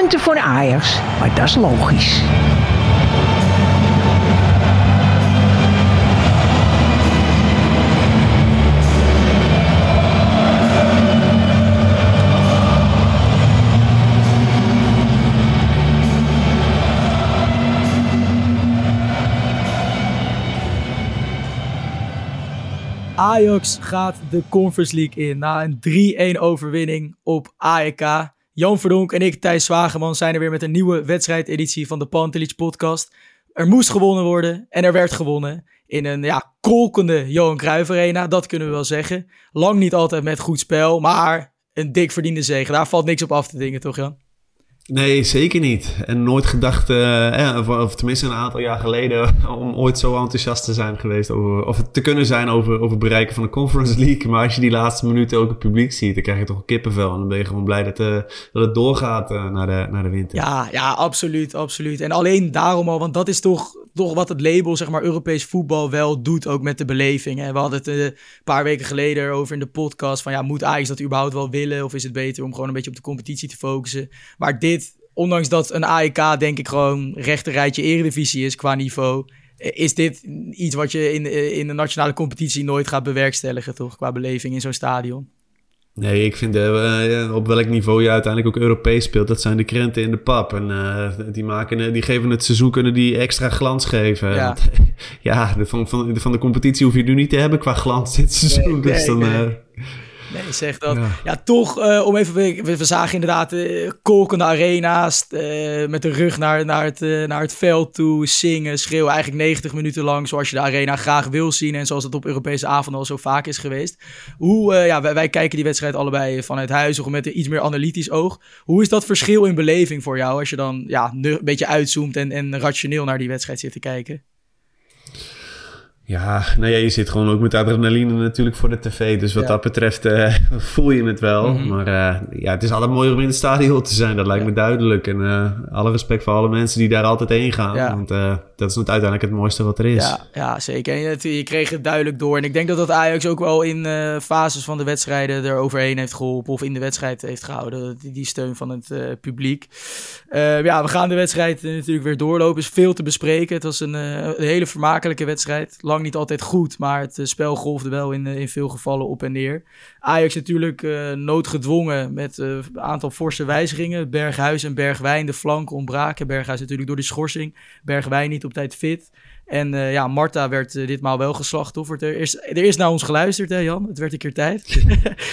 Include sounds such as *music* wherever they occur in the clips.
Punten voor Ajax, maar dat is logisch. Ajax gaat de Conference League in na een 3-1 overwinning op AEK. Jan Verdonk en ik, Thijs Zwageman, zijn er weer met een nieuwe wedstrijdeditie van de Pantelich podcast. Er moest gewonnen worden en er werd gewonnen in een ja, kolkende Johan Cruijff Arena, dat kunnen we wel zeggen. Lang niet altijd met goed spel, maar een dik verdiende zege. Daar valt niks op af te dingen, toch Jan? Nee, zeker niet. En nooit gedacht, eh, of, tenminste een aantal jaar geleden, *laughs* om ooit zo enthousiast te zijn geweest over, of te kunnen zijn over, over het bereiken van de Conference League. Maar als je die laatste minuten ook het publiek ziet, dan krijg je toch een kippenvel. En dan ben je gewoon blij dat, uh, dat het doorgaat uh, naar, de, naar de winter. Ja, ja, absoluut, absoluut. En alleen daarom al, want dat is toch, toch wat het label, zeg maar, Europees voetbal wel doet, ook met de beleving. En we hadden het een paar weken geleden over in de podcast van, ja, moet Ajax dat überhaupt wel willen? Of is het beter om gewoon een beetje op de competitie te focussen? Maar dit ondanks dat een AEK denk ik gewoon rechterrijtje eredivisie is qua niveau, is dit iets wat je in, in de nationale competitie nooit gaat bewerkstelligen, toch? Qua beleving in zo'n stadion. Nee, ik vind uh, op welk niveau je uiteindelijk ook Europees speelt, dat zijn de krenten in de pap. En uh, die, maken, die geven het seizoen, kunnen die extra glans geven. Ja, Want, *laughs* ja de, van, van, van de competitie hoef je nu niet te hebben qua glans dit seizoen. Nee, dus dan... Nee. Uh, Nee, zeg dat. Ja, toch, uh, om even. We, we zagen inderdaad uh, kolkende arena's. Uh, met de rug naar, naar, het, naar het veld toe. Zingen, schreeuwen. Eigenlijk 90 minuten lang. Zoals je de arena graag wil zien. En zoals het op Europese avond al zo vaak is geweest. Hoe, ja, wij, wij, kijken die wedstrijd allebei vanuit huis. Of met een iets meer analytisch oog. Hoe is dat verschil in beleving voor jou? Als je dan ja, een beetje uitzoomt en, en rationeel naar die wedstrijd zit te kijken? Ja, nou ja, je zit gewoon ook met adrenaline natuurlijk voor de tv. Dus wat ja. dat betreft uh, *laughs* voel je het wel. Mm -hmm. Maar uh, ja, het is altijd mooi om in het stadion te zijn. Dat lijkt ja. me duidelijk. En uh, alle respect voor alle mensen die daar altijd heen gaan. Ja. Want dat is uiteindelijk het mooiste wat er is. Ja, ja zeker. En je, je, kreeg het duidelijk door. En ik denk dat dat Ajax ook wel in fases van de wedstrijden er overheen heeft geholpen. Of in de wedstrijd heeft gehouden. Die, die steun van het publiek. ja, we gaan de wedstrijd natuurlijk weer doorlopen. is veel te bespreken. Het was een, een hele vermakelijke wedstrijd. Lang niet altijd goed, maar het spel golfde wel in, in veel gevallen op en neer. Ajax natuurlijk uh, noodgedwongen met een aantal forse wijzigingen. Berghuis en Bergwijn de flanken ontbraken. Berghuis natuurlijk door de schorsing. Bergwijn niet op tijd fit. En uh, ja, Marta werd uh, ditmaal wel geslachtofferd. Er is, er is naar ons geluisterd, hè Jan? Het werd een keer tijd.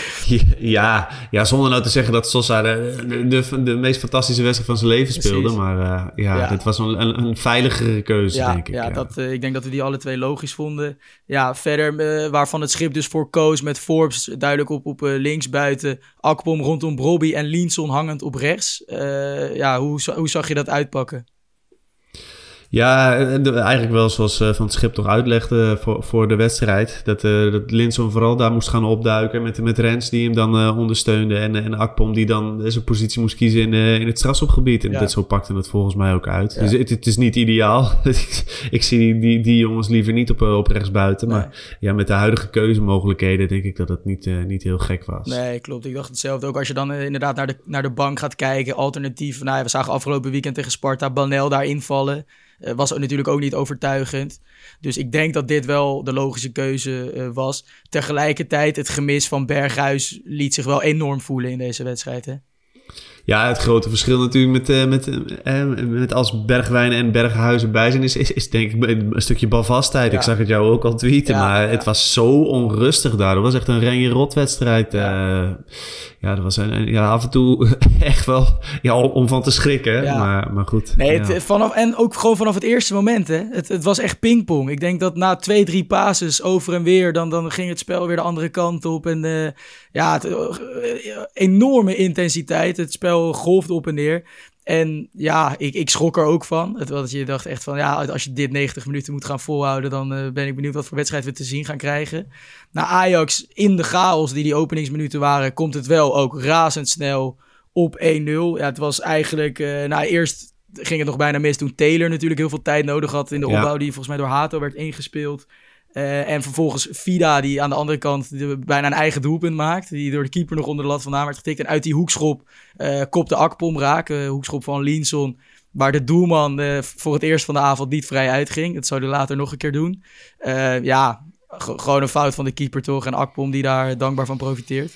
*laughs* ja, ja, zonder nou te zeggen dat Sosa de, de, de meest fantastische wedstrijd van zijn leven speelde. Precies. Maar uh, ja, ja, dit was een, een, een veiligere keuze, ja, denk ik. Ja, ja. Dat, ik denk dat we die alle twee logisch vonden. Ja, verder waarvan het schip dus voor koos met Forbes duidelijk op, op links buiten. Akpom rondom Brobby en Linson hangend op rechts. ja, hoe, hoe zag je dat uitpakken? Ja, eigenlijk wel zoals Van het Schip toch uitlegde voor, voor de wedstrijd. Dat, uh, dat Linson vooral daar moest gaan opduiken met, met Rens die hem dan uh, ondersteunde. En, en Akpom die dan zijn positie moest kiezen in, uh, in het strafschopgebied. En ja. dat zo pakte het volgens mij ook uit. Ja. Dus het, het, is niet ideaal. *laughs* ik zie die, die, jongens liever niet op, op rechtsbuiten. Maar nee. ja, met de huidige keuzemogelijkheden denk ik dat het niet, niet heel gek was. Nee, klopt. Ik dacht hetzelfde. Ook als je dan inderdaad naar de, naar de bank gaat kijken. Alternatief. Nou, we zagen afgelopen weekend tegen Sparta Banel daar invallen. Uh, was natuurlijk ook niet overtuigend. Dus ik denk dat dit wel de logische keuze uh, was. Tegelijkertijd, het gemis van Berghuis liet zich wel enorm voelen in deze wedstrijd. Hè? Ja, het grote verschil natuurlijk met, uh, met, uh, met als Bergwijn en Berghuizen bij zijn, is, is, is denk ik een stukje balvastheid. Ja. Ik zag het jou ook al tweeten, ja, maar ja. het was zo onrustig daar. Dat was echt een renje rotwedstrijd. Ja. ja, dat was een, ja, af en toe *laughs* echt wel ja, om van te schrikken. Maar, maar goed. Nee, het, vanaf, en ook gewoon vanaf het eerste moment. Hè. Het, het was echt pingpong. Ik denk dat na twee, drie passes over en weer, dan, dan ging het spel weer de andere kant op. En uh, ja, het, enorme intensiteit. Het spel golfde op en neer. En ja, ik, ik schrok er ook van. Het, dat je dacht echt van, ja, als je dit 90 minuten moet gaan volhouden, dan uh, ben ik benieuwd wat voor wedstrijd we te zien gaan krijgen. Na Ajax, in de chaos die die openingsminuten waren, komt het wel ook razendsnel op 1-0. Ja, het was eigenlijk, uh, nou eerst ging het nog bijna mis toen Taylor natuurlijk heel veel tijd nodig had in de opbouw, ja. die volgens mij door Hato werd ingespeeld. Uh, en vervolgens Vida, die aan de andere kant bijna een eigen doelpunt maakt. Die door de keeper nog onder de lat vandaan werd getikt. En uit die hoekschop uh, kopte Akpom raak. Uh, hoekschop van Linson. Waar de doelman voor het eerst van de avond niet vrij uitging. Dat zou hij later nog een keer doen. ja, gewoon een fout van de keeper toch. En Akpom die daar dankbaar van profiteert.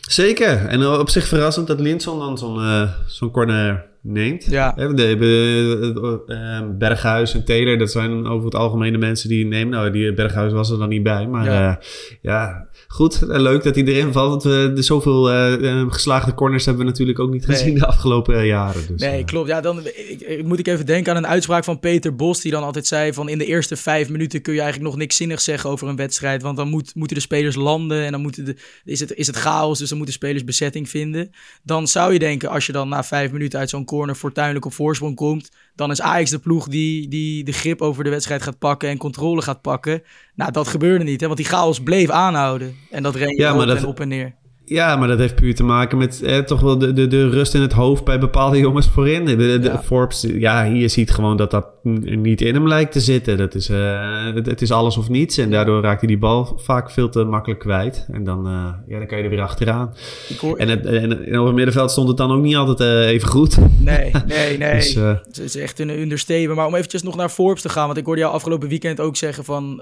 Zeker. En op zich verrassend dat Linson dan zo'n zo'n corner neemt. Ja. De, de, de, uh, Berghuis en Taylor, dat zijn over het algemeen de mensen die nemen. Nou, die Berghuis was er dan niet bij. Maar ja, uh, ja goed. leuk dat hij erin valt. Want we de zoveel uh, geslaagde corners hebben we natuurlijk ook niet gezien nee. de afgelopen jaren. Dus, nee, klopt. Ja, dan ik, ik, moet ik even denken aan een uitspraak van Peter Bos. Die dan altijd zei van in de eerste vijf minuten kun je eigenlijk nog niks zinnigs zeggen over een wedstrijd. Want dan moet, moeten de spelers landen en dan moeten de, is, het, is het chaos. Dus dan moeten spelers bezetting vinden. Dan zou je denken als je dan na vijf minuten uit zo'n corner fortuinlijk op voorsprong komt, dan is Ajax de ploeg die, die de grip over de wedstrijd gaat pakken en controle gaat pakken. Nou, dat gebeurde niet, hè, want die chaos bleef aanhouden. En dat ren je ja, op, dat... en op en neer. Ja, maar dat heeft puur te maken met eh, toch wel de, de, de rust in het hoofd bij bepaalde jongens voorin. De, de, ja. Forbes, ja, hier ziet gewoon dat dat niet in hem lijkt te zitten. Dat is, uh, het, het, is alles of niets. En daardoor raakt hij die bal vaak veel te makkelijk kwijt. En dan, uh, ja, dan kan je er weer achteraan. Hoor... En, het, en, en, op het middenveld stond het dan ook niet altijd even goed. Nee, nee, *laughs* nee. dus, het is echt een understatement. Maar om eventjes nog naar Forbes te gaan. Want ik hoorde jou afgelopen weekend ook zeggen van,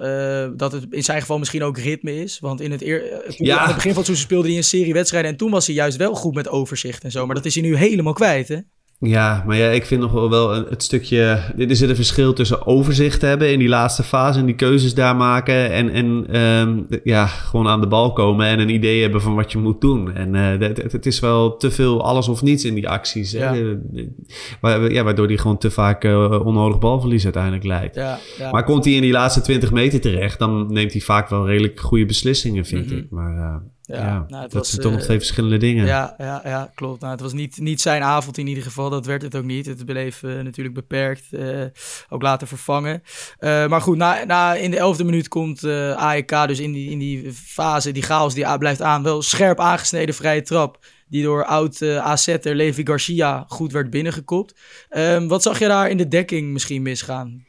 dat het in zijn geval misschien ook ritme is. Want in het, eer, ja. aan het begin van het seizoen speelde hij een serie wedstrijden. En toen was hij juist wel goed met overzicht en zo. Maar dat is hij nu helemaal kwijt, hè? Ja, maar ja, ik vind nog wel het stukje. Er zit een verschil tussen overzicht hebben in die laatste fase en die keuzes daar maken. En, en um, ja, gewoon aan de bal komen en een idee hebben van wat je moet doen. En uh, het, het, is wel te veel alles of niets in die acties. Ja. Hè? Ja, waardoor hij gewoon te vaak uh, onnodig balverlies uiteindelijk leidt. Ja, ja. Maar komt hij in die laatste 20 meter terecht, dan neemt hij vaak wel redelijk goede beslissingen, vind mm -hmm. ik. Maar. Uh, ja, nou, dat was, zijn toch nog twee verschillende dingen. Ja, ja, ja klopt. Nou, het was niet, niet zijn avond in ieder geval. Dat werd het ook niet. Het bleef uh, natuurlijk beperkt. Uh, ook later vervangen. Uh, maar goed, na, na, in de elfde minuut komt AEK dus in die, in die fase, die chaos die blijft aan. Wel scherp aangesneden vrije trap. Die door oud AZ'er Levi Garcia goed werd binnengekopt. Um, wat zag je daar in de dekking misschien misgaan?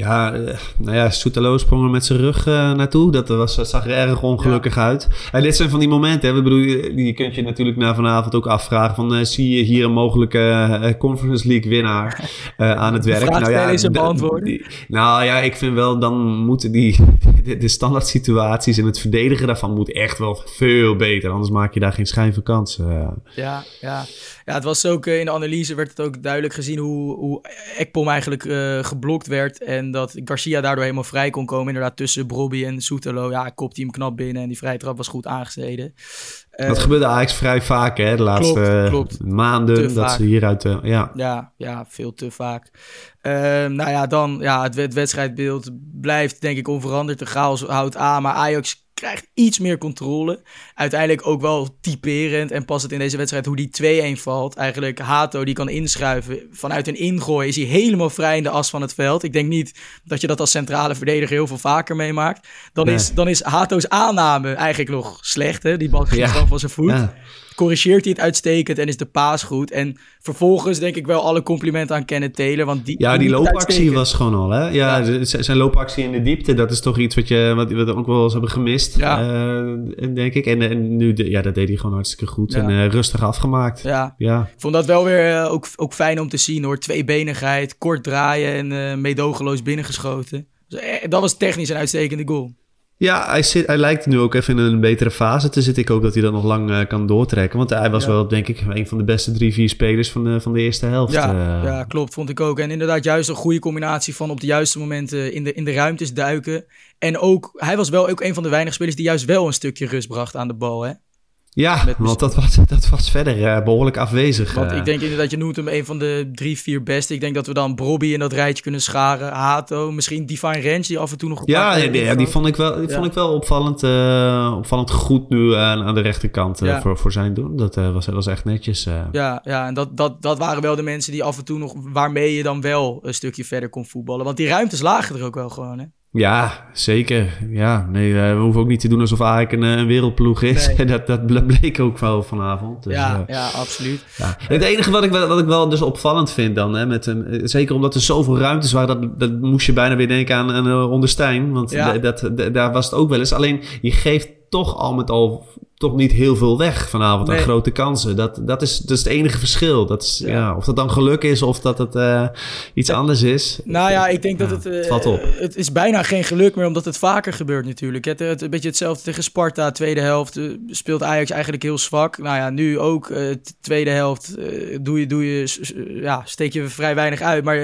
Ja, nou ja, Soetelo sprong er met zijn rug uh, naartoe. Dat, was, dat zag er erg ongelukkig ja. uit. En dit zijn van die momenten. Hè. We bedoel, je kunt je natuurlijk na vanavond ook afvragen: van, uh, zie je hier een mogelijke uh, Conference League winnaar *laughs* aan het werk? nou ja, is beantwoorden. Nou ja, ik vind wel dan moeten die *laughs* de, de standaard situaties en het verdedigen daarvan moet echt wel veel beter. Anders maak je daar geen schijn van kansen. Ja, ja. ja, het was ook in de analyse werd het ook duidelijk gezien hoe, hoe Ekpom eigenlijk geblokt werd. En dat Garcia daardoor helemaal vrij kon komen. Inderdaad, tussen Brobby en Soetelo. Ja, kopt hij hem knap binnen en die vrije trap was goed aangesneden. Dat uh, gebeurde eigenlijk vrij vaak, hè? De laatste klopt, klopt. maanden. Te dat vaak. ze hieruit... Uh, ja. Ja, ja, veel te vaak. Uh, nou ja, dan ja, het, het wedstrijdbeeld blijft denk ik onveranderd. De chaos houdt aan, maar Ajax krijgt iets meer controle. Uiteindelijk ook wel typerend. En pas het in deze wedstrijd hoe die 2-1 valt. Eigenlijk Hato die kan inschuiven. Vanuit een ingooi is hij helemaal vrij in de as van het veld. Ik denk niet dat je dat als centrale verdediger heel veel vaker meemaakt. Dan, nee. is, dan is Hato's aanname eigenlijk nog slecht. Hè? Die bal ging ja. gewoon van zijn voet. Ja corrigeert hij het uitstekend en is de paas goed. En vervolgens denk ik wel alle complimenten aan Kenneth Taylor. Want die, ja, die loopactie was gewoon al, hè? Ja, ja, zijn loopactie in de diepte, dat is toch iets wat, je, wat we ook wel eens hebben gemist, ja. uh, denk ik. En, en nu, de, ja, dat deed hij gewoon hartstikke goed ja. en uh, rustig afgemaakt. Ja. ja, ik vond dat wel weer uh, ook, ook fijn om te zien, hoor. Tweebenigheid, kort draaien en meedogenloos binnengeschoten. Dus, dat was technisch een uitstekende goal. Ja, hij, zit, hij lijkt nu ook even in een betere fase te zitten. Ik hoop dat hij dat nog lang uh, kan doortrekken. Want hij was Ja. wel, denk ik, een van de beste drie, vier spelers van de, van de eerste helft. Ja, eh. ja, klopt, vond ik ook. En inderdaad, juist een goede combinatie van op de juiste momenten in de, in de ruimtes duiken. En ook, hij was wel ook een van de weinige spelers die juist wel een stukje rust bracht aan de bal. Hè? Ja met- want dat was, dat was verder eh, behoorlijk afwezig. Want eh. ik denk inderdaad, je noemt hem een van de drie, vier beste. Ik denk dat we dan Brobby in dat rijtje kunnen scharen. Hato, misschien Divine Range, die af en toe nog... Ja, die, ja, die vond ik wel, die Ja. vond ik wel opvallend, eh, opvallend goed nu aan, aan de rechterkant Ja. voor, voor zijn doen. Dat was, was echt netjes. Ja, ja en dat, dat, dat waren wel de mensen die af en toe nog... waarmee je dan wel een stukje verder kon voetballen. Want die ruimtes lagen er ook wel gewoon, hè? Ja, zeker. Ja, nee, eh, we hoeven ook niet te doen alsof Ajax een, eh, een wereldploeg is. Nee. *laughs* dat, dat ble- bleek ook wel vanavond. Dus, ja, eh, ja, absoluut. ja. Het enige wat ik, wel- wat ik wel dus opvallend vind dan, hè, met, hem, eh, zeker omdat er zoveel ruimtes waren, dat, dat moest je bijna weer denken aan, aan Onderstein. Want Ja. dat, daar was het ook wel eens. Alleen, je geeft toch al met al toch niet heel veel weg vanavond aan Nee. grote kansen. Dat, dat, is, dat is het enige verschil. Dat is, Ja. ja. of dat dan geluk is of dat het eh, iets anders is. Nou ja, ik denk dat het... eh, het valt op. Het is bijna geen geluk meer, omdat het vaker gebeurt natuurlijk. Het, het, een beetje hetzelfde tegen Sparta. Tweede helft eh, speelt Ajax eigenlijk heel zwak. Nou ja, nu ook. tweede helft doe je, doe je, ja, steek je vrij weinig uit. Maar,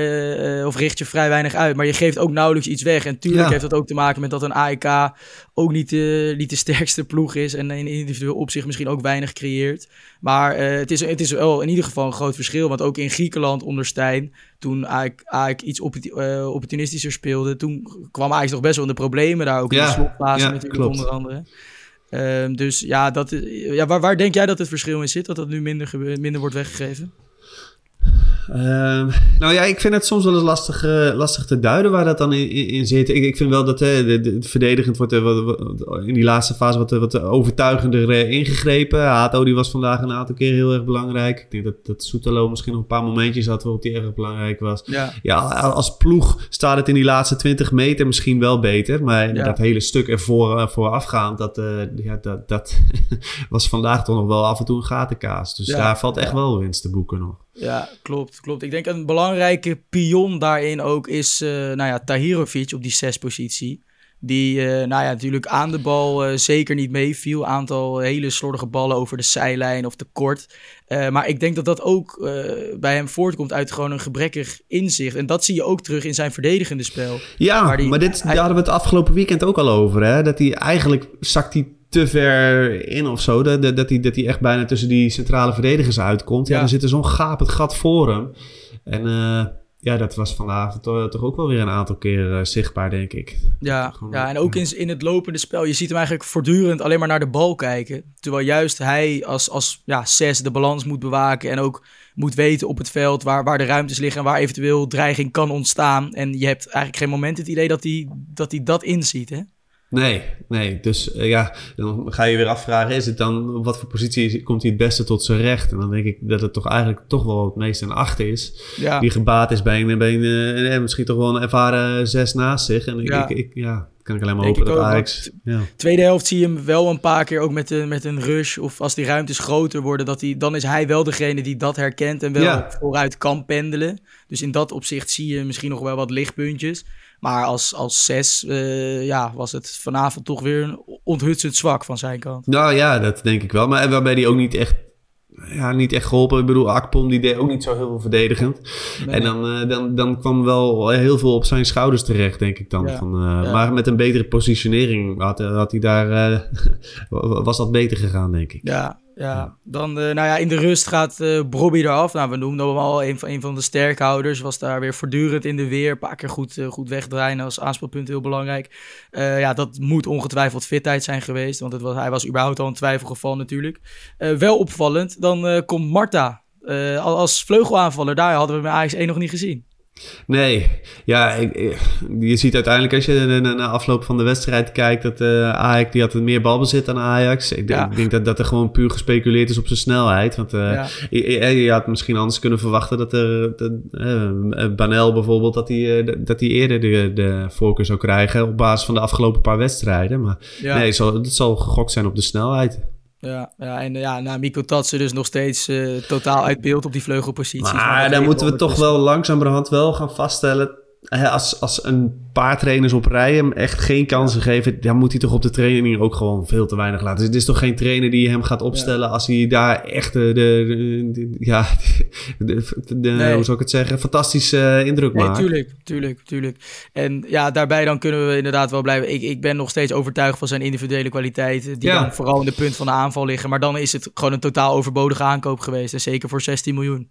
of richt je vrij weinig uit. Maar je geeft ook nauwelijks iets weg. En tuurlijk heeft dat ook te maken met dat een AEK ook niet, de niet de sterkste ploeg is. En in individueel opzicht misschien ook weinig creëert. Maar eh, het, is, het is wel in ieder geval een groot verschil. Want ook in Griekenland onder Stijn, toen Ajax, Ajax iets eh, opportunistischer speelde, toen kwam Ajax nog best wel in de problemen daar ook in de slotfase ja, natuurlijk klopt. onder andere. Ehm, dus ja, dat, is- ja waar, waar denk jij dat het verschil in zit? Dat dat nu minder, minder wordt weggegeven? Ehm, nou ja, ik vind het soms wel eens lastig, eh, lastig te duiden waar dat dan in, in, zit. Ik, ik vind wel dat eh, de, de, het verdedigend wordt eh, wat, wat- in die laatste fase wat, wat overtuigender ingegrepen. Hato die was vandaag een aantal keer heel erg belangrijk. Ik denk dat, dat Soetelo misschien nog een paar momentjes had waarop die erg belangrijk was. Ja, Ja, als ploeg staat het in die laatste 20 meter misschien wel beter. Maar Ja. dat hele stuk ervoor voorafgaand, dat, ja, dat, dat *laughs* was vandaag toch nog wel af en toe een gatenkaas. Dus Ja, daar valt echt wel winst te boeken nog. Ja klopt, klopt. Ik denk een belangrijke pion daarin ook is eh nou ja, Tahirovic op die zespositie. Die eh, nou ja, natuurlijk aan de bal eh, zeker niet meeviel. Aantal hele slordige ballen over de zijlijn of te kort. Uh, maar ik denk dat dat ook uh, bij hem voortkomt uit gewoon een gebrekkig inzicht. En dat zie je ook terug in zijn verdedigende spel. Ja, die, maar dit, hij, daar hadden we het afgelopen weekend ook al over. Hè? Dat hij eigenlijk zakt hij te ver in of zo. Dat, dat, hij, dat hij echt bijna tussen die centrale verdedigers uitkomt. Ja, Ja. dan zit er zo'n gapend gat voor hem. En uh, ja, dat was vanavond toch, toch ook wel weer een aantal keer uh, zichtbaar, denk ik. Ja, ja en ook in, in het lopende spel. Je ziet hem eigenlijk voortdurend alleen maar naar de bal kijken. Terwijl juist hij als, als ja, zes de balans moet bewaken. En ook moet weten op het veld waar, waar de ruimtes liggen. En waar eventueel dreiging kan ontstaan. En je hebt eigenlijk geen moment het idee dat hij dat, hij dat inziet, hè? Nee, nee. Dus uh, ja, dan ga je weer afvragen: is het dan op wat voor positie komt hij het beste tot zijn recht? En dan denk ik dat het toch eigenlijk toch wel het meest een acht is. Ja. Die gebaat is bij een, bij een uh, misschien toch wel een ervaren zes naast zich. En ik, Ja. ik, ik, ja, kan ik alleen maar Denk hopen dat Ajax. Ja. Tweede helft zie je hem wel een paar keer ook met, de, met een rush. Of als die ruimtes groter worden, dat hij, dan is hij wel degene die dat herkent en wel Ja. vooruit kan pendelen. Dus in dat opzicht zie je misschien nog wel wat lichtpuntjes. Maar als, als zes eh, ja, was het vanavond toch weer een onthutsend zwak van zijn kant. Nou ja, dat denk ik wel. Maar waarbij hij ook niet echt, ja, niet echt geholpen. Ik bedoel, Akpom die deed ook niet zo heel veel verdedigend. Nee. En dan, uh, dan, dan kwam wel heel veel op zijn schouders terecht, denk ik dan. Ja. Van, uh, Ja. Maar met een betere positionering had, had hij daar, *laughs* was dat beter gegaan, denk ik. Ja, ja. dan uh, nou ja, in de rust gaat uh, Brobby eraf. Nou, we noemden hem al een van, een van de sterkhouders. Was daar weer voortdurend in de weer. Een paar keer goed, uh, goed wegdraaien als aanspeelpunt heel belangrijk. Uh, ja, dat moet ongetwijfeld fitheid zijn geweest. Want het was, hij was überhaupt al een twijfelgeval natuurlijk. Wel opvallend, dan komt Marta. Als vleugelaanvaller, daar hadden we bij Ajax 1 nog niet gezien. Nee, ja, ik, je ziet uiteindelijk als je na, afloop van de wedstrijd kijkt dat uh, Ajax die had meer balbezit dan Ajax. Ik, Ja. ik denk dat, dat er gewoon puur gespeculeerd is op zijn snelheid. Want uh, Ja. je, je, je had misschien anders kunnen verwachten dat er dat, uh, Banel bijvoorbeeld dat hij dat hij eerder de, de voorkeur zou krijgen op basis van de afgelopen paar wedstrijden. Maar Ja. nee, het zal, het zal gegokt zijn op de snelheid. Ja, ja, en ja, nou, Miko Tatsen dus nog steeds uh, totaal uit beeld op die vleugelpositie. Maar dan moeten we toch wel langzamerhand wel gaan vaststellen eh, als, als een paar trainers op rij hem echt geen kansen geven, dan moet hij toch op de training ook gewoon veel te weinig laten. Dus het is toch geen trainer die hem gaat opstellen als hij daar echt de, de, de- ja, de, de- Nee. hoe zou ik het zeggen, fantastische eh, indruk Nee, maakt. tuurlijk, tuurlijk, tuurlijk. En ja, daarbij dan kunnen we inderdaad wel blijven. Ik, ik ben nog steeds overtuigd van zijn individuele kwaliteiten. Die Ja. dan vooral in de punt van de aanval liggen. Maar dan is het gewoon een totaal overbodige aankoop geweest. En zeker voor 16 miljoen.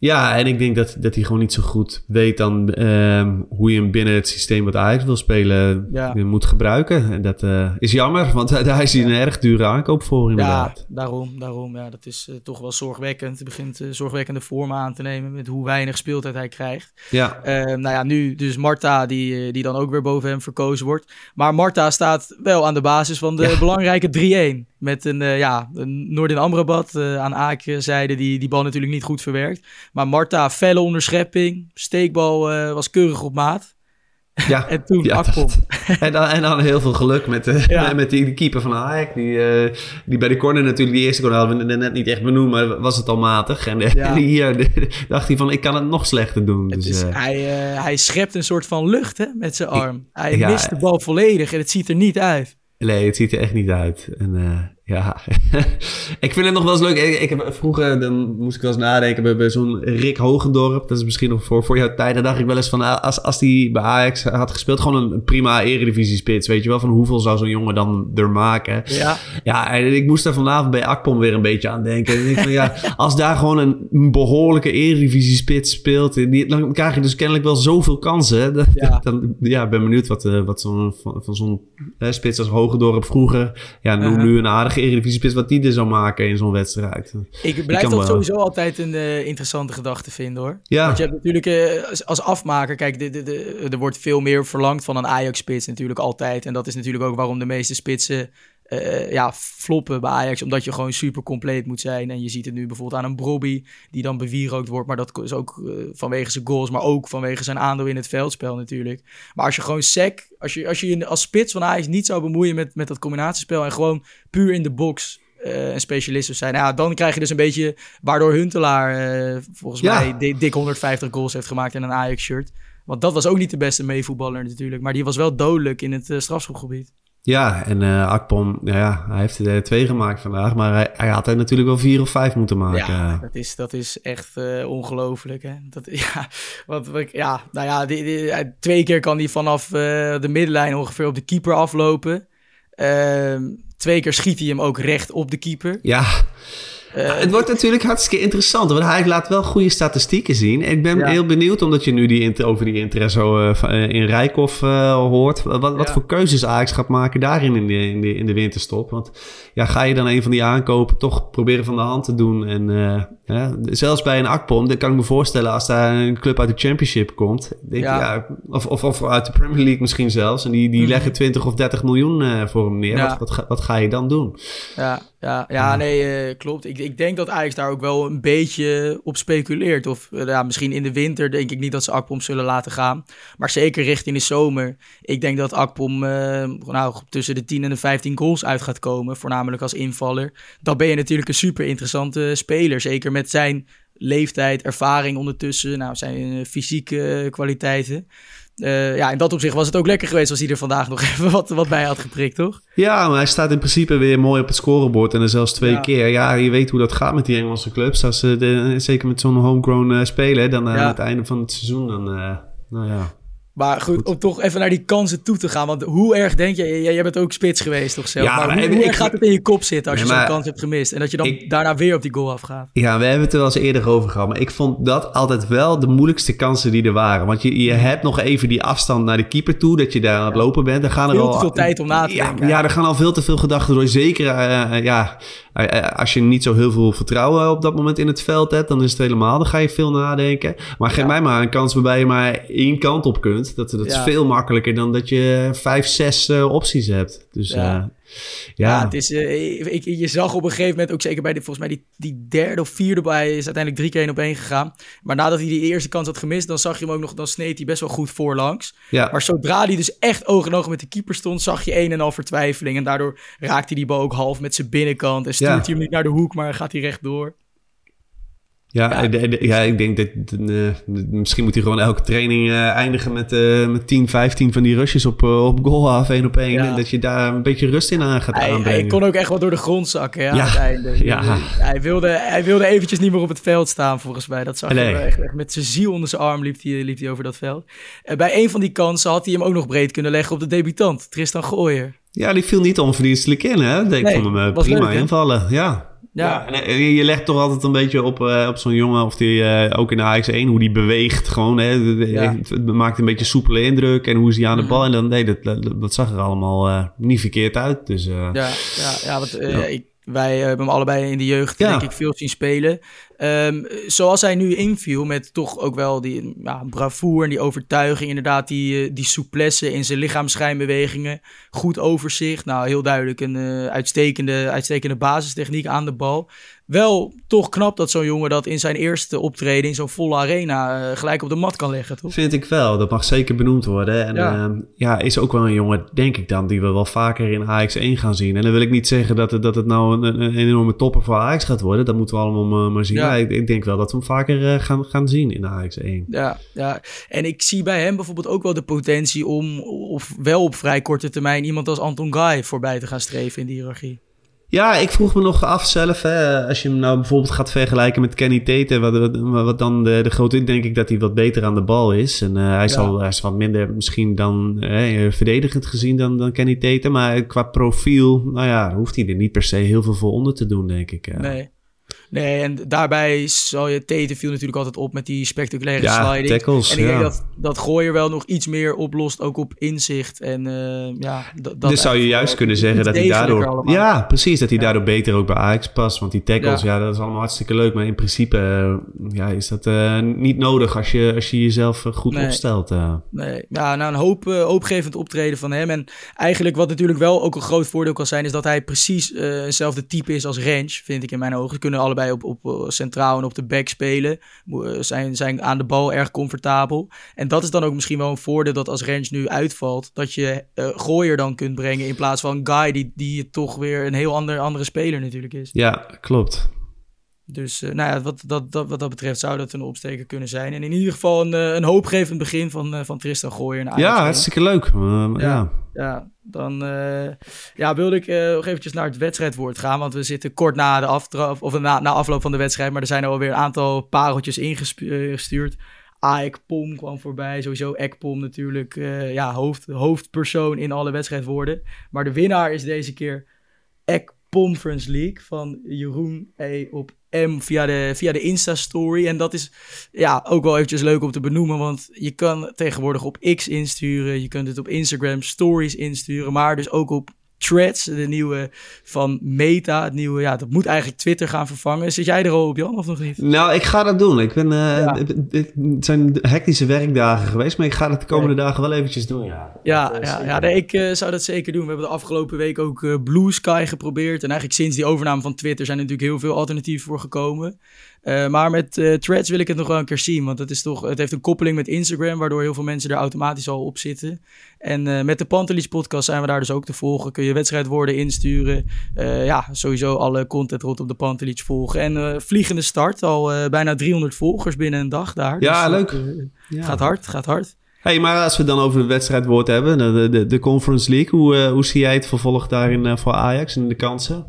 Ja, en ik denk dat, dat hij gewoon niet zo goed weet dan ehm, hoe je hem binnen het systeem wat Ajax wil spelen Ja. eh, moet gebruiken. En dat eh, is jammer, want *laughs* daar is hij een erg dure aankoop voor inderdaad. Ja, daarom, daarom. Ja, dat is eh, toch wel zorgwekkend. Het begint zorgwekkende vormen aan te nemen met hoe weinig speeltijd hij krijgt. Ja, Eh, nou ja, nu dus Marta, die, die dan ook weer boven hem verkozen wordt. Maar Marta staat wel aan de basis van de Ja. belangrijke 3-1. Met een, eh, ja, een Noordin Amrabat eh, aan Aak-zijde, die die bal natuurlijk niet goed verwerkt. Maar Marta, felle onderschepping. Steekbal eh, was keurig op maat. ja. *laughs* En toen Ja. *laughs* En dan, en dan heel veel geluk met, de, Ja. *laughs* met die, die keeper van Ajax. Die, die bij de corner natuurlijk, die eerste corner hadden we net niet echt benoemd, maar was het al matig. En Ja. hier de- dacht hij van, ik kan het nog slechter doen. Dus, is, hij, hij schept een soort van lucht hè, met zijn arm. Hij mist de bal volledig en het ziet er niet uit. Nee, het ziet er echt niet uit. En eh, ja, *laughs* ik vind het nog wel eens leuk. Ik, ik heb, vroeger dan moest ik wel eens nadenken bij, bij zo'n Rick Hogendorp. Dat is misschien nog voor, voor jouw tijd. Daar dacht ik wel eens van, ah, als, als die bij Ajax had gespeeld, gewoon een, een prima eredivisie-spits. Weet je wel, van hoeveel zou zo'n jongen dan er maken? Ja, Ja, en ik moest er vanavond bij Akpom weer een beetje aan denken. En ik van, ja, als daar gewoon een behoorlijke eredivisie-spits speelt, dan krijg je dus kennelijk wel zoveel kansen. *laughs* Dat- Ja. Dan, ja, ik ben benieuwd wat, eh, wat zo'n, van, van zo'n spits als Hogendorp vroeger, ja, nu, nu een aardige eredivisie-spits, wat die er zou maken in zo'n wedstrijd. Ik blijf dat wel. sowieso altijd een eh, interessante gedachte vinden hoor. Ja. Want je hebt natuurlijk eh, als, als afmaker, kijk, de, de, de- er wordt veel meer verlangd van een Ajax-spits natuurlijk altijd. En dat is natuurlijk ook waarom de meeste spitsen eh, ja, floppen bij Ajax. Omdat je gewoon super compleet moet zijn. En je ziet het nu bijvoorbeeld aan een Brobby, die dan bewierookt wordt. Maar dat is ook eh, vanwege zijn goals, maar ook vanwege zijn aandeel in het veldspel natuurlijk. Maar als je gewoon sec, als je, als je als spits van Ajax niet zou bemoeien met, met dat combinatiespel en gewoon puur in de box eh, een specialist zijn, ja, dan krijg je dus een beetje waardoor Huntelaar volgens Ja. mij di- dik 150 goals heeft gemaakt in een Ajax-shirt. Want dat was ook niet de beste meevoetballer natuurlijk, maar die was wel dodelijk in het strafschopgebied. Ja, en eh Akpom, ja, ja, hij heeft er twee gemaakt vandaag, maar hij, hij had er natuurlijk wel vier of vijf moeten maken. Ja, dat is, dat is echt eh, ongelooflijk. Hè? Dat, *laughs* ja, wat, ja, nou ja, die, twee keer kan hij vanaf eh, de middenlijn ongeveer op de keeper aflopen. Ehm, twee keer schiet hij hem ook recht op de keeper. Ja, Eh, het wordt natuurlijk hartstikke interessant, want hij laat wel goede statistieken zien. Ik ben Ja. heel benieuwd, omdat je nu die, over die interesse eh, eh, in Rijkoff hoort. Wat, wat Ja. voor keuzes Ajax gaat maken daarin in de, in, de, in de winterstop. Want ja, ga je dan een van die aankopen toch proberen van de hand te doen. En ja, zelfs bij een Akpom, dan kan ik me voorstellen als daar een club uit de Championship komt. Denk Ja. of, of, of uit de Premier League misschien zelfs. En die, die Mhm. leggen 20 of 30 miljoen voor hem neer. Wat, wat, ga, wat ga je dan doen? Ja, ja, ja nee, eh, klopt. Ik, ik denk dat Ajax daar ook wel een beetje op speculeert. Of eh, ja, misschien in de winter denk ik niet dat ze Akpom zullen laten gaan. Maar zeker richting de zomer. Ik denk dat Akpom eh, nou, tussen de 10 en de 15 goals uit gaat komen. Voornamelijk als invaller. Dan ben je natuurlijk een super interessante speler. Zeker met zijn leeftijd, ervaring ondertussen. Nou, zijn fysieke kwaliteiten. Eh, ja, in dat opzicht was het ook lekker geweest als hij er vandaag nog *laughs* even wat, wat bij had geprikt, toch? Ja, maar hij staat in principe weer mooi op het scorebord. En dan zelfs twee Ja. keer. Ja, je weet hoe dat gaat met die Engelse clubs. Als ze de, zeker met zo'n homegrown eh, speler, dan Ja. aan het einde van het seizoen, dan... eh, nou ja. Maar goed, om toch even naar die kansen toe te gaan. Want hoe erg denk je... Jij, bent ook spits geweest toch zelf? Ja, maar hoe, ik- hoe ik- erg gaat het in je kop zitten als Nee, je zo'n kans hebt gemist? En dat je dan Ik- daarna weer op die goal afgaat. ja, we hebben het er wel eens eerder over gehad. Maar ik vond dat altijd wel de moeilijkste kansen die er waren. Want je, je hebt nog even die afstand naar de keeper toe. Dat je daar aan het lopen bent. Dan gaan er Veel al, te veel tijd om na te denken. Ja, er gaan al veel te veel gedachten door. Zeker eh, eh, ja, eh, als je niet zo heel veel vertrouwen op dat moment in het veld hebt. Dan is het helemaal. Dan ga je veel nadenken. Maar geef Ja. mij maar een kans waarbij je maar één kant op kunt. Dat, dat is Ja. veel makkelijker dan dat je vijf, zes eh, opties hebt. Dus Ja. ja, Ja, ja. het is, eh, ik, je zag op een gegeven moment ook zeker bij de, volgens mij die, die derde of vierde bij is uiteindelijk drie keer één op één gegaan. Maar nadat hij die eerste kans had gemist, dan zag je hem ook nog, dan sneed hij best wel goed voorlangs. ja. Maar zodra hij dus echt oog in oog met de keeper stond, zag je een en al vertwijfeling. En daardoor raakte hij die bal ook half met zijn binnenkant. En stuurt hij hem niet naar de hoek, maar gaat hij rechtdoor. Ja, Ja. de- de- ja, ik denk dat eh, misschien moet hij gewoon elke training eh, eindigen met, eh, met 10, 15 van die rushes op, op goal af, één op één. Ja. En dat je daar een beetje rust in aan gaat Hij, aanbrengen. hij kon ook echt wel door de grond zakken ja. Hij, wilde, hij wilde eventjes niet meer op het veld staan, volgens mij. Dat zag je Nee. wel echt, echt met zijn ziel onder zijn arm liep hij, liep hij over dat veld. En bij een van die kansen had hij hem ook nog breed kunnen leggen op de debutant, Tristan Gooier. Ja, die viel niet onverdienstelijk in, hè? Nee, vond hem prima leuk, invallen, ja. Ja. en, eh, je legt toch altijd een beetje op, eh, op zo'n jongen, of die eh, ook in de AX1, hoe die beweegt gewoon. Hè? Ja. Het maakt een beetje soepele indruk en hoe is hij aan de Mhm. bal. En dan, nee, dat, dat, dat zag er allemaal niet verkeerd uit. Dus Ja, ja, ja want. Ik, wij hebben hem allebei in de jeugd Ja. denk ik veel zien spelen. Ehm, zoals hij nu inviel met toch ook wel die ja, bravoure en die overtuiging. Inderdaad die, eh, die souplesse in zijn lichaamsschijnbewegingen. Goed overzicht. Nou, heel duidelijk een eh, uitstekende, uitstekende basistechniek aan de bal. Wel toch knap dat zo'n jongen dat in zijn eerste optreden in zo'n volle arena eh, gelijk op de mat kan leggen, toch? Vind ik wel. Dat mag zeker benoemd worden. En Ja. ja. ja, is ook wel een jongen, denk ik dan, die we wel vaker in AX1 gaan zien. En dan wil ik niet zeggen dat het, dat het nou een, een enorme topper voor AX gaat worden. Dat moeten we allemaal maar, maar zien. Ja. Ik denk wel dat we hem vaker eh, gaan, gaan zien in AX1. Ja, ja, en ik zie bij hem bijvoorbeeld ook wel de potentie om, of wel op vrij korte termijn, iemand als Anton Guy voorbij te gaan streven in die hiërarchie. Ja, ik vroeg me nog af zelf, hè, als je hem nou bijvoorbeeld gaat vergelijken met Kenny Tate, wat, wat, wat dan de, de grote, denk ik dat hij wat beter aan de bal is. En eh, hij, zal, hij is wat minder misschien dan eh, verdedigend gezien dan, dan Kenny Tate, maar qua profiel, nou ja, hoeft hij er niet per se heel veel voor onder te doen, denk ik. ja. Nee. Nee, en daarbij zal je Tete viel natuurlijk altijd op met die spectaculaire Ja, sliding. tackles, en ik denk ja. dat, dat Gooier wel nog iets meer oplost, ook op inzicht. En eh, ja, dat, dus zou je juist kunnen zeggen dat hij daardoor... allemaal. Ja, precies. Dat hij Ja. daardoor beter ook bij Ajax past. Want die tackles, Ja. dat is allemaal hartstikke leuk. Maar in principe eh, ja, is dat eh, niet nodig als je, als je jezelf goed Nee. opstelt. Nee, ja, nou een hoop, hoopgevend optreden van hem. En eigenlijk wat natuurlijk wel ook een groot voordeel kan zijn... is dat hij precies hetzelfde type is als Range, vind ik in mijn ogen. Ze kunnen allebei op, op eh, centraal en op de back spelen. Eh, zijn, zijn aan de bal erg comfortabel. En dat is dan ook misschien wel een voordeel dat als Range nu uitvalt... dat je eh Gooier dan kunt brengen in plaats van Guy... die, die toch weer een heel ander, andere speler natuurlijk is. Ja, klopt. Dus eh, nou ja, wat, dat, dat, wat dat betreft zou dat een opsteker kunnen zijn. En in ieder geval een, eh, een hoopgevend begin van, eh, van Tristan Gooier. naar Ajax. Ja, hartstikke leuk. Ja. Ja. Ja, dan ja, wilde ik nog eventjes naar het wedstrijdwoord gaan. Want we zitten kort na de aftrap, of na, na afloop van de wedstrijd. Maar er zijn alweer een aantal pareltjes ingestuurd. Aek Pom kwam voorbij. Sowieso Ekpom natuurlijk. ja, hoofd, hoofdpersoon in alle wedstrijdwoorden. Maar de winnaar is deze keer Ek Conference League van Jeroen E. op M via de, via de Insta-story. En dat is ja, ook wel eventjes leuk om te benoemen, want je kan tegenwoordig op X insturen, je kunt het op Instagram Stories insturen, maar dus ook op Threads, de nieuwe van Meta, het nieuwe, ja, dat moet eigenlijk Twitter gaan vervangen. Zit jij er al op, Jan, of nog niet? Nou, ik ga dat doen. Ik ben, Ja. het- zijn hectische werkdagen geweest, maar ik ga het de komende dagen wel eventjes doen, ja. Ja, Dat, eh, ja, zeker. ja nee, ik eh, zou dat zeker doen. We hebben de afgelopen week ook Blue Sky geprobeerd. En eigenlijk sinds die overname van Twitter zijn er natuurlijk heel veel alternatieven voor gekomen. Eh, maar met eh, Threads wil ik het nog wel een keer zien. Want het, is toch, het heeft een koppeling met Instagram, waardoor heel veel mensen er automatisch al op zitten. En eh, met de Pantelis podcast zijn we daar dus ook te volgen. Kun je wedstrijdwoorden insturen. Eh, ja, sowieso alle content rondom de Pantelis volgen. En eh, vliegende start, al eh, bijna 300 volgers binnen een dag daar. Ja, Dus leuk. Ja. Gaat hard, gaat hard. Hey, maar als we het dan over het wedstrijdwoord hebben, de, de, de Conference League, hoe, hoe zie jij het vervolg daarin voor Ajax en de kansen?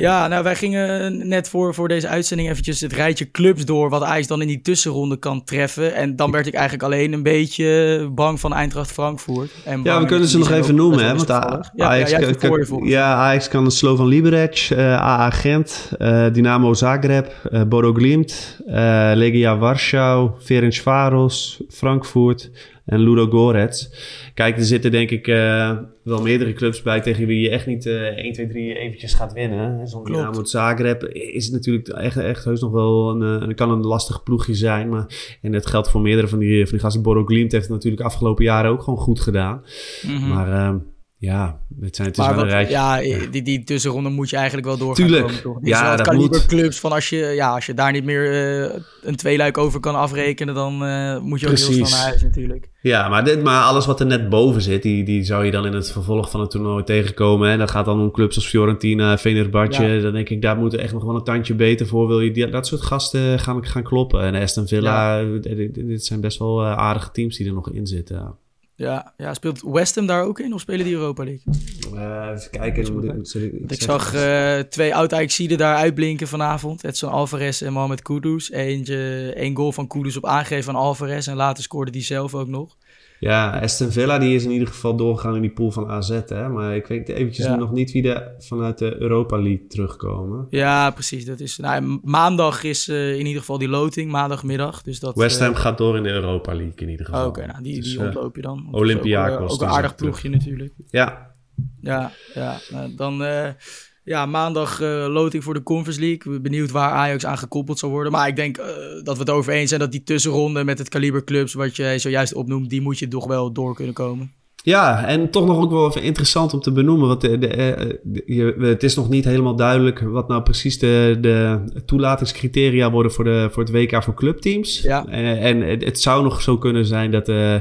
Ja, nou wij gingen net voor, voor deze uitzending eventjes het rijtje clubs door... wat Ajax dan in die tussenronde kan treffen. En dan werd ik eigenlijk alleen een beetje bang van Eintracht Frankfurt. En Ja, we kunnen ze nog even noemen, hè? Want ja, Ajax, ja, hebt kan- voor volgens ja, Ajax kan Slovan Liberec, eh AA Gent, eh, Dynamo Zagreb, eh Bodo Glimt, eh, Legia Warschau, Ferencvaros, Frankfurt en Ludo Gorets. Kijk, er zitten denk ik eh, wel meerdere clubs bij tegen wie je echt niet eh 1, 2, 3 eventjes gaat winnen. Zo'n Klopt. Dynamo Zagreb is natuurlijk echt, echt heus nog wel een, eh, kan een lastig ploegje zijn. Maar, en dat geldt voor meerdere van die, van die gasten. Bodo Glimt heeft het natuurlijk afgelopen jaren ook gewoon goed gedaan. Mhm. Maar ehm, ja, het, zijn, het is Maar wel een rijtje. ja, Die, die tussenronde moet je eigenlijk wel door Tuurlijk. komen, toch? Ja, dat kaliber moet. clubs van als je, ja, als je daar niet meer eh, een tweeluik over kan afrekenen, dan eh, moet je ook heel snel Precies. naar huis natuurlijk. Ja, maar, dit, maar alles wat er net boven zit, die, die zou je dan in het vervolg van het toernooi tegenkomen. Hè? Dat gaat dan om clubs als Fiorentina, Fenerbahce. Ja. Dan denk ik, daar moeten echt nog wel een tandje beter voor. Wil je die, dat soort gasten gaan, gaan kloppen. En Aston Villa, dit, dit zijn best wel eh, aardige teams die er nog in zitten. Ja, ja, speelt West Ham daar ook in of spelen die Europa League? Eh, even kijken. moet ik- ik- zag eh, twee oud Ajaxiden daar uitblinken vanavond. Edson Alvarez en Mohamed Kudus. Eentje, één goal van Kudus op aangeven van Alvarez. En later scoorde die zelf ook nog. Ja, Aston Villa die is in ieder geval doorgegaan in die pool van AZ. Hè? Maar ik weet eventjes Ja. nog niet wie er vanuit de Europa League terugkomen. Ja, precies. Dat is, nou, maandag is eh, in ieder geval die loting, maandagmiddag. Dus dat, West Ham eh, gaat door in de Europa League in ieder geval. Oké, nou, die, Dus, die eh, ontloop je dan. Olympiakos, Ook, een aardig ploegje natuurlijk. Ja, Ja, ja. Nou, dan ja, maandag eh, loting voor de Conference League. Benieuwd waar Ajax aan gekoppeld zal worden. Maar ik denk eh, dat we het over eens zijn dat die tussenronde met het kaliber clubs, wat je zojuist opnoemt, die moet je toch wel door kunnen komen. Ja, en toch nog ook wel even interessant om te benoemen. Want de, de, eh, de- je- het is nog niet helemaal duidelijk wat nou precies de, de toelatingscriteria worden voor, de, voor het WK voor clubteams. Ja. Eh, en het, het zou nog zo kunnen zijn dat, eh,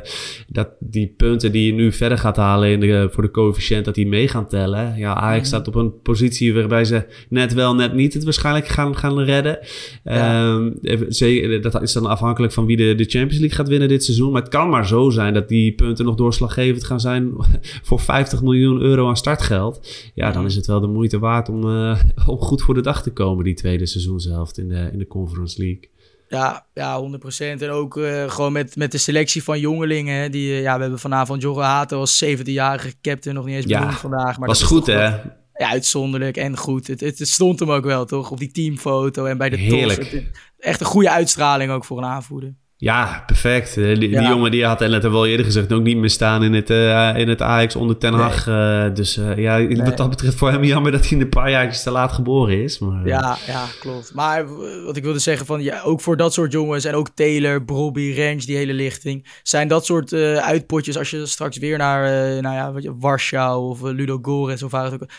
dat die punten die je nu verder gaat halen in de, voor de coëfficiënt, dat die mee gaan tellen. Ja, Ajax Mhm. staat op een positie waarbij ze net wel, net niet het waarschijnlijk gaan, gaan redden. Ja. Ehm, ze- dat is dan afhankelijk van wie de, de Champions League gaat winnen dit seizoen. Maar het kan maar zo zijn dat die punten nog doorslaggevend gaan zijn *laughs* voor 50 miljoen euro aan startgeld. Ja, dan is het wel de moeite waard om, eh, *laughs* om goed voor de dag te komen, die tweede seizoenshelft in de, in de Conference League. Ja, ja 100%. En ook eh, gewoon met, met de selectie van jongelingen. Hè, die, eh, ja, we hebben vanavond Jorge Hato als 17-jarige captain nog niet eens Ja, benoemd vandaag. Maar Was dat goed, hè? Ja, uitzonderlijk en goed. Het, het, stond hem ook wel, toch? Op die teamfoto en bij de Heerlijk. tos. Het- echt een goede uitstraling ook voor een aanvoerder. Ja, perfect. Eh, Die, die Ja. jongen die had, en dat hebben we al eerder gezegd, ook niet meer staan in het, eh, in het Ajax onder Ten Hag. Eh, dus ja, wat dat betreft voor hem jammer dat hij een paar jaar te laat geboren is. Maar, Ja, ja, klopt. Maar wat ik wilde zeggen, van, ja, ook voor dat soort jongens en ook Taylor, Brobby, Range, die hele lichting, zijn dat soort uitpotjes als je straks weer naar nou ja, Warschau of Ludo Goretz of waar het ook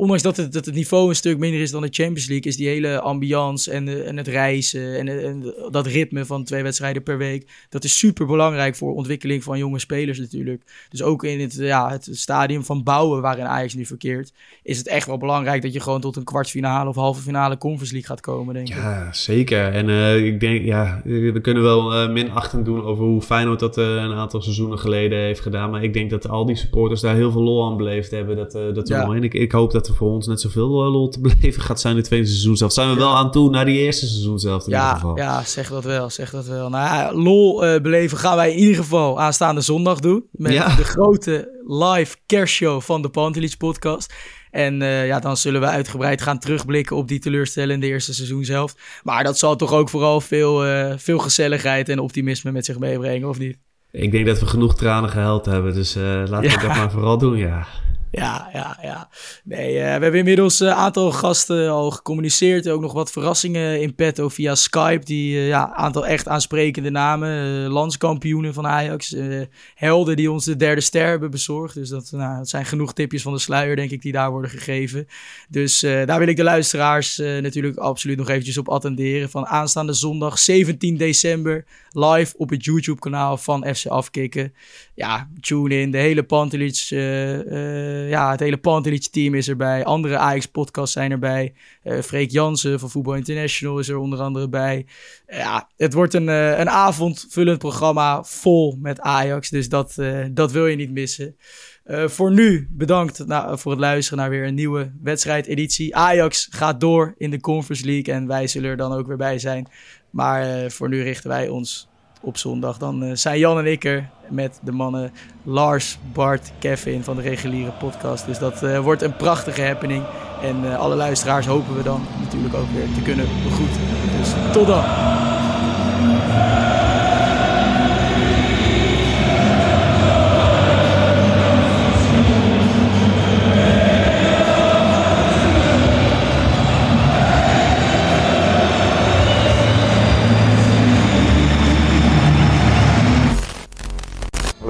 ondanks dat het, dat het niveau een stuk minder is dan de Champions League, is die hele ambiance en, en het reizen en, en dat ritme van twee wedstrijden per week, dat is super belangrijk voor ontwikkeling van jonge spelers natuurlijk. Dus ook in het, ja, het stadium van bouwen waarin Ajax nu verkeert, is het echt wel belangrijk dat je gewoon tot een kwartfinale of halve finale Conference League gaat komen, denk ik. Ja, zeker. En eh, ik denk, ja, we kunnen wel eh minachtend doen over hoe Feyenoord dat eh, een aantal seizoenen geleden heeft gedaan. Maar ik denk dat al die supporters daar heel veel lol aan beleefd hebben. Dat, dat Ja. En ik, ik hoop dat er voor ons net zoveel eh, lol te *laughs* beleven gaat zijn in het tweede seizoen zelf. Zijn we wel aan toe naar die eerste seizoen zelf in ieder Ja, geval. ja, zeg dat wel, zeg dat wel. Nou lol eh, beleven gaan wij in ieder geval aanstaande zondag doen. Met Ja. de grote live kerstshow van de Pantelich podcast. En eh, ja, dan zullen we uitgebreid gaan terugblikken op die teleurstellende eerste seizoen zelf. Maar dat zal toch ook vooral veel, veel gezelligheid en optimisme met zich meebrengen, of niet? Ik denk dat we genoeg tranen gehuild hebben. Dus eh, laten we Ja. dat maar vooral doen, ja. Ja, ja, ja. Nee, eh, we hebben inmiddels een aantal gasten al gecommuniceerd. Ook nog wat verrassingen in petto via Skype. Die eh, ja, aantal echt aansprekende namen. eh, landskampioenen van Ajax. eh, helden die ons de derde ster hebben bezorgd. Dus dat, nou, dat zijn genoeg tipjes van de sluier, denk ik, die daar worden gegeven. Dus eh, daar wil ik de luisteraars eh, natuurlijk absoluut nog eventjes op attenderen. Van aanstaande zondag 17 december live op het YouTube-kanaal van FC Afkikken. Ja, tune in. De hele Pantelich, eh, eh, ja, het hele Pantelich-team is erbij. Andere Ajax-podcasts zijn erbij. Eh Freek Jansen van Voetbal International is er onder andere bij. Ja, het wordt een, een avondvullend programma vol met Ajax. Dus dat, dat wil je niet missen. Voor nu bedankt nou, voor het luisteren naar weer een nieuwe wedstrijdeditie. Ajax gaat door in de Conference League en wij zullen er dan ook weer bij zijn. Maar voor nu richten wij ons op zondag. Dan eh, zijn Jan en ik er met de mannen Lars, Bart, Kevin van de reguliere podcast. Dus dat eh, wordt een prachtige happening. En eh, alle luisteraars hopen we dan natuurlijk ook weer te kunnen begroeten. Dus tot dan!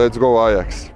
Let's go Ajax.